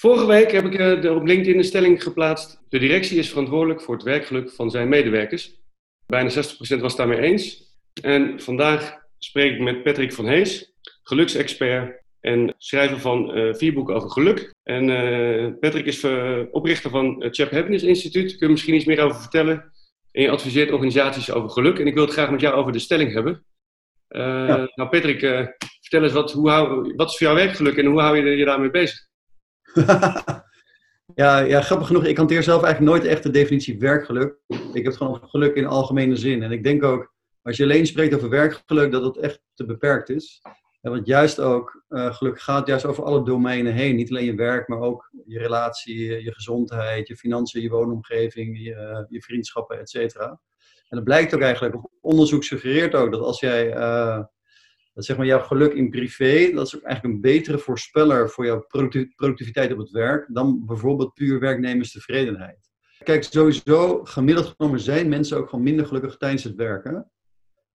Vorige week heb ik uh, op LinkedIn een stelling geplaatst. De directie is verantwoordelijk voor het werkgeluk van zijn medewerkers. Bijna 60% was daarmee eens. En vandaag spreek ik met Patrick van Hees, geluksexpert en schrijver van uh, vier boeken over geluk. En uh, Patrick is oprichter van het Chap Happiness Instituut. Kun je misschien iets meer over vertellen. En je adviseert organisaties over geluk. En ik wil het graag met jou over de stelling hebben. Ja. Nou Patrick, vertel eens, wat, hoe hou, wat is voor jou werkgeluk en hoe hou je je daarmee bezig? ja, ja, grappig genoeg. Ik hanteer zelf eigenlijk nooit echt de definitie werkgeluk. Ik heb het gewoon over geluk in algemene zin. En ik denk ook, als je alleen spreekt over werkgeluk, dat het echt te beperkt is. want juist ook, uh, geluk gaat juist over alle domeinen heen. Niet alleen je werk, maar ook je relatie, je, gezondheid, je financiën, je woonomgeving, je, je vriendschappen, et cetera. En dat blijkt ook eigenlijk, onderzoek suggereert ook dat als jij uh, dat zeg maar jouw geluk in privé, dat is ook eigenlijk een betere voorspeller voor jouw productiviteit op het werk dan bijvoorbeeld puur werknemerstevredenheid. Kijk, sowieso, gemiddeld genomen zijn mensen ook gewoon minder gelukkig tijdens het werken.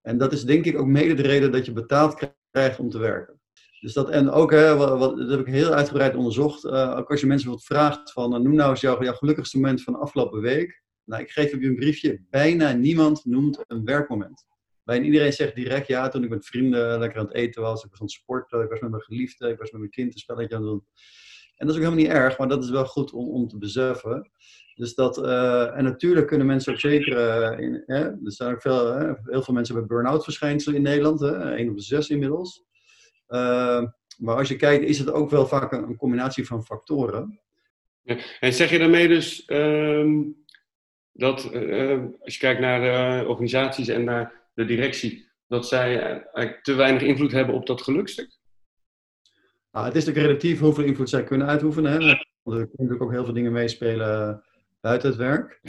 En dat is denk ik ook mede de reden dat je betaald krijgt om te werken. Dus dat, en ook, hè, wat, dat heb ik heel uitgebreid onderzocht. Uh, ook als je mensen wat vraagt van, uh, noem nou eens jouw, jouw gelukkigste moment van de afgelopen week. Nou, ik geef je een briefje. Bijna niemand noemt een werkmoment. Bijna iedereen zegt direct ja toen ik met vrienden lekker aan het eten was. Ik was aan het sporten, ik was met mijn geliefde, ik was met mijn kind een spelletje aan het doen. En dat is ook helemaal niet erg, maar dat is wel goed om, om te beseffen. Dus dat, uh, en natuurlijk kunnen mensen ook zeker, in, hè, er zijn ook veel, hè, heel veel mensen hebben burn-out verschijnselen in Nederland, hè, 1 op de 6 inmiddels. Uh, maar als je kijkt, is het ook wel vaak een, combinatie van factoren. Ja, en zeg je daarmee dus um, dat als je kijkt naar organisaties en naar de directie, dat zij eigenlijk te weinig invloed hebben op dat gelukstuk? Nou, het is natuurlijk relatief hoeveel invloed zij kunnen uitoefenen. Hè? Er kunnen natuurlijk ook heel veel dingen meespelen buiten het werk.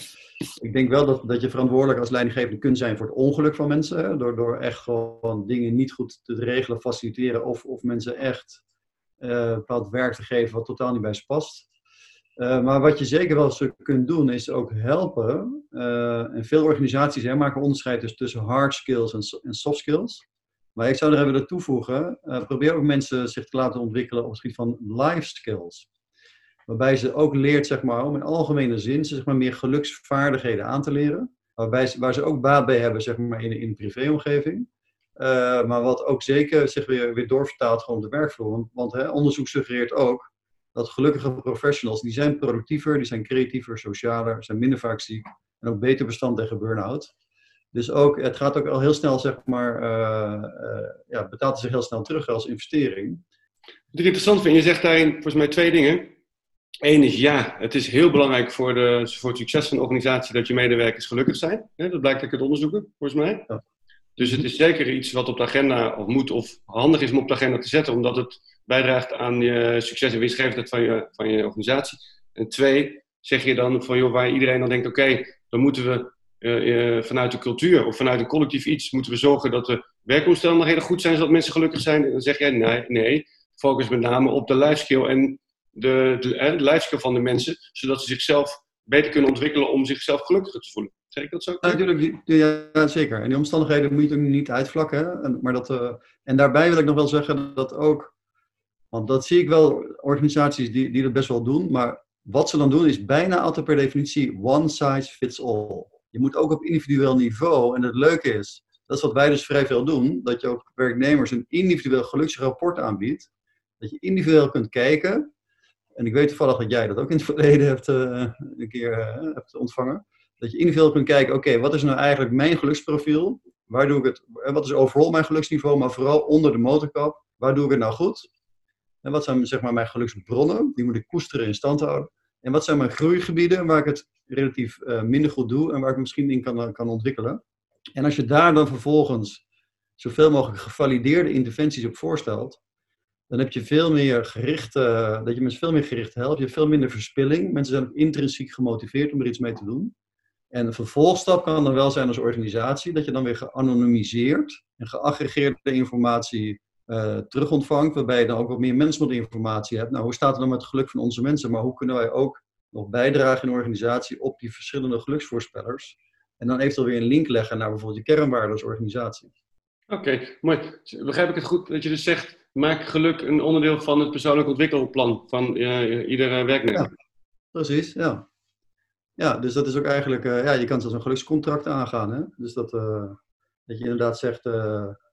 Ik denk wel dat, dat je verantwoordelijk als leidinggevende kunt zijn voor het ongeluk van mensen. Door, door echt gewoon dingen niet goed te regelen, faciliteren. Of, of mensen echt uh, bepaald werk te geven wat totaal niet bij ze past. Uh, maar wat je zeker wel kunt doen, is ook helpen. Uh, en veel organisaties hè, maken onderscheid dus tussen hard skills en, soft skills. Maar ik zou er even aan toevoegen. Uh, probeer ook mensen zich te laten ontwikkelen op het gebied van life skills. Waarbij ze ook leert, zeg maar, om in algemene zin zeg maar, meer geluksvaardigheden aan te leren. Waarbij ze, waar ze ook baat bij hebben, zeg maar, in, in de privéomgeving. maar wat ook zeker zich weer, weer doorvertaalt gewoon op de werkvloer. Want, want hè, onderzoek suggereert ook dat gelukkige professionals, die zijn productiever, die zijn creatiever, socialer, zijn minder vaak ziek en ook beter bestand tegen burn-out. Dus ook, het gaat ook al heel snel, zeg maar, uh, uh, ja, betaalt zich heel snel terug als investering. Wat ik interessant vind, je zegt daarin volgens mij twee dingen. Eén is ja, het is heel belangrijk voor, de, voor het succes van een organisatie dat je medewerkers gelukkig zijn. Dat blijkt uit het onderzoeken, volgens mij. Ja. Dus het is zeker iets wat op de agenda of moet of handig is om op de agenda te zetten, omdat het bijdraagt aan je succes en winstgevendheid van je, van je organisatie. En twee, zeg je dan van joh, waar iedereen dan denkt, oké, dan moeten we uh, vanuit de cultuur of vanuit een collectief iets, moeten we zorgen dat de werkomstandigheden goed zijn, zodat mensen gelukkig zijn. En dan zeg jij, nee, nee, focus met name op de life skill en de, de, de life skill van de mensen, zodat ze zichzelf beter kunnen ontwikkelen om zichzelf gelukkiger te voelen. Zeg ik dat zo? Ja, natuurlijk, ja, zeker. En die omstandigheden moet je niet uitvlakken. Maar dat, en daarbij wil ik nog wel zeggen dat ook want dat zie ik wel, organisaties die, die dat best wel doen, maar wat ze dan doen is bijna altijd per definitie one size fits all. Je moet ook op individueel niveau, en het leuke is, dat is wat wij dus vrij veel doen, dat je ook werknemers een individueel geluksrapport aanbiedt, dat je individueel kunt kijken, en ik weet toevallig dat jij dat ook in het verleden hebt, uh, een keer uh, hebt ontvangen, dat je individueel kunt kijken, oké, wat is nou eigenlijk mijn geluksprofiel? Waar doe ik het, wat is overal mijn geluksniveau, maar vooral onder de motorkap, waar doe ik het nou goed? En wat zijn zeg maar, mijn geluksbronnen? Die moet ik koesteren in stand houden. En wat zijn mijn groeigebieden waar ik het relatief uh, minder goed doe en waar ik misschien in kan, kan ontwikkelen? En als je daar dan vervolgens zoveel mogelijk gevalideerde interventies op voorstelt, dan heb je veel meer gericht, uh, dat je mensen veel meer gericht helpt. Je hebt veel minder verspilling. Mensen zijn ook intrinsiek gemotiveerd om er iets mee te doen. En een vervolgstap kan dan wel zijn als organisatie dat je dan weer geanonimiseerd en geaggregeerde informatie uh, terug ontvangt, waarbij je dan ook wat meer informatie hebt. Nou, hoe staat het dan met het geluk van onze mensen? Maar hoe kunnen wij ook nog bijdragen in de organisatie op die verschillende geluksvoorspellers? En dan eventueel weer een link leggen naar bijvoorbeeld je kernwaarden als organisatie. Oké, mooi. Begrijp ik het goed dat je dus zegt, maak geluk een onderdeel van het persoonlijk ontwikkelplan van uh, iedere werknemer. Ja, precies, ja. Ja, dus dat is ook eigenlijk, ja, je kan zelfs een gelukscontract aangaan. Hè? Dus dat, dat je inderdaad zegt,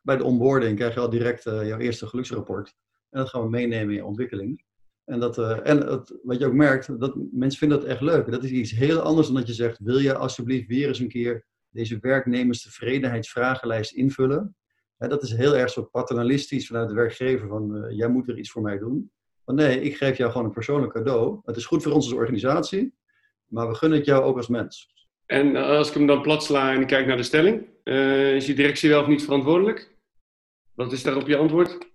bij de onboarding krijg je al direct jouw eerste geluksrapport. En dat gaan we meenemen in je ontwikkeling. En, dat, uh, en wat je ook merkt, dat mensen vinden dat echt leuk. Dat is iets heel anders dan dat je zegt, wil je alsjeblieft weer eens een keer deze werknemerstevredenheidsvragenlijst invullen? dat is heel erg zo paternalistisch vanuit de werkgever van, uh, jij moet er iets voor mij doen. Maar nee, ik geef jou gewoon een persoonlijk cadeau. Het is goed voor ons als organisatie, maar we gunnen het jou ook als mens. En als ik hem dan plat sla en ik kijk naar de stelling, is die directie wel of niet verantwoordelijk? Wat is daarop je antwoord?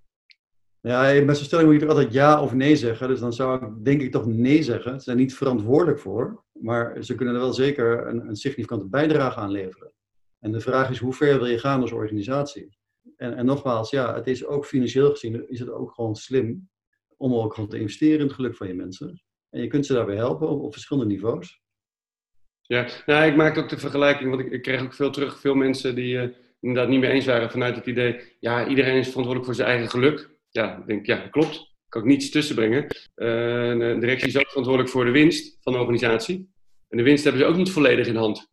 Ja, met zo'n stelling moet je er altijd ja of nee zeggen. Dus dan zou ik denk ik toch nee zeggen. Ze zijn niet verantwoordelijk voor, maar ze kunnen er wel zeker een, een significante bijdrage aan leveren. En de vraag is, hoe ver wil je gaan als organisatie? En, en nogmaals, ja, het is ook financieel gezien, is het ook gewoon slim om ook gewoon te investeren in het geluk van je mensen. En je kunt ze daarbij helpen op, op verschillende niveaus. Ja, nou, ik maak ook de vergelijking, want ik, ik kreeg ook veel terug, veel mensen die uh, inderdaad niet mee eens waren vanuit het idee, ja, iedereen is verantwoordelijk voor zijn eigen geluk ja, ik denk ja, klopt. Ik kan ook niets tussenbrengen. Uh, de directie is ook verantwoordelijk voor de winst van de organisatie. En de winst hebben ze ook niet volledig in hand.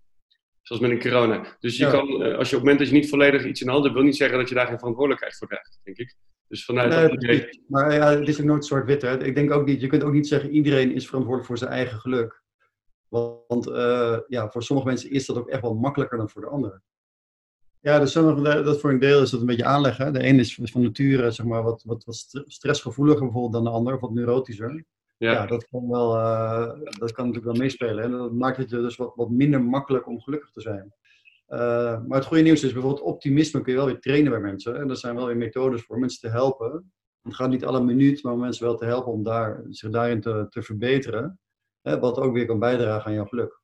Zoals met een corona. Dus je kan, uh, als je op het moment dat je niet volledig iets in hand hebt, wil niet zeggen dat je daar geen verantwoordelijkheid voor krijgt, denk ik. Dus vanuit nee, dat idee... Maar ja, het is ook nooit zwart-wit. Ik denk ook niet, je kunt ook niet zeggen iedereen is verantwoordelijk voor zijn eigen geluk. Want uh, ja, voor sommige mensen is dat ook echt wel makkelijker dan voor de anderen. Ja, dus dat voor een deel is dat een beetje aanleggen. De een is van nature zeg maar, wat, wat, wat stressgevoeliger bijvoorbeeld dan de ander, of wat neurotischer. Ja, ja dat, kan wel, uh, dat kan natuurlijk wel meespelen. En dat maakt het dus wat, wat minder makkelijk om gelukkig te zijn. Uh, maar het goede nieuws is bijvoorbeeld optimisme kun je wel weer trainen bij mensen. En er zijn wel weer methodes voor mensen te helpen. Het gaat niet alle minuut, maar om mensen wel te helpen om daar, zich daarin te, te verbeteren. Hè, wat ook weer kan bijdragen aan jouw geluk.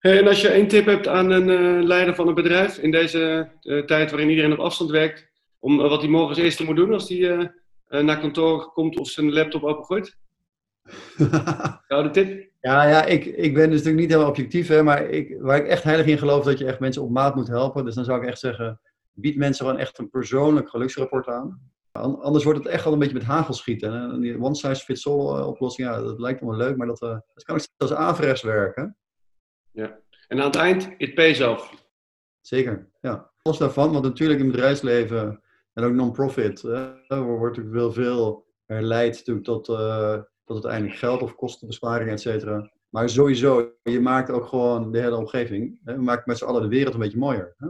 En als je één tip hebt aan een uh, leider van een bedrijf in deze uh, tijd waarin iedereen op afstand werkt, om uh, wat hij morgens eerst moet doen als hij naar kantoor komt of zijn laptop opengooit? de tip? Ja, ja ik, ik ben dus natuurlijk niet helemaal objectief, hè, maar ik, waar ik echt heilig in geloof dat je echt mensen op maat moet helpen. Dus dan zou ik echt zeggen, bied mensen gewoon echt een persoonlijk geluksrapport aan. Anders wordt het echt al een beetje met hagel schieten. En die one size fits all oplossing, ja, dat lijkt me wel leuk, maar dat, dat kan ook als averechts werken. Ja. En aan het eind, it pays off. Zeker, ja. Los daarvan, want natuurlijk in het bedrijfsleven en ook non-profit wordt natuurlijk wel veel herleid tot, uh, tot uiteindelijk geld of kostenbesparing, et cetera. Maar sowieso, je maakt ook gewoon de hele omgeving, hè, maken met z'n allen de wereld een beetje mooier. Hè?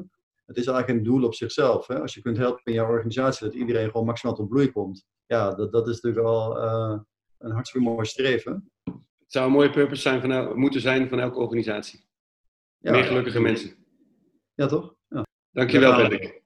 Het is eigenlijk een doel op zichzelf. Hè? Als je kunt helpen in jouw organisatie dat iedereen gewoon maximaal tot bloei komt. Ja, dat, dat is natuurlijk al uh, een hartstikke mooi streven. Het zou een mooie purpose zijn van, moeten zijn van elke organisatie. Ja, Meer gelukkige mensen. Ja, toch? Ja. Dankjewel, Patrick.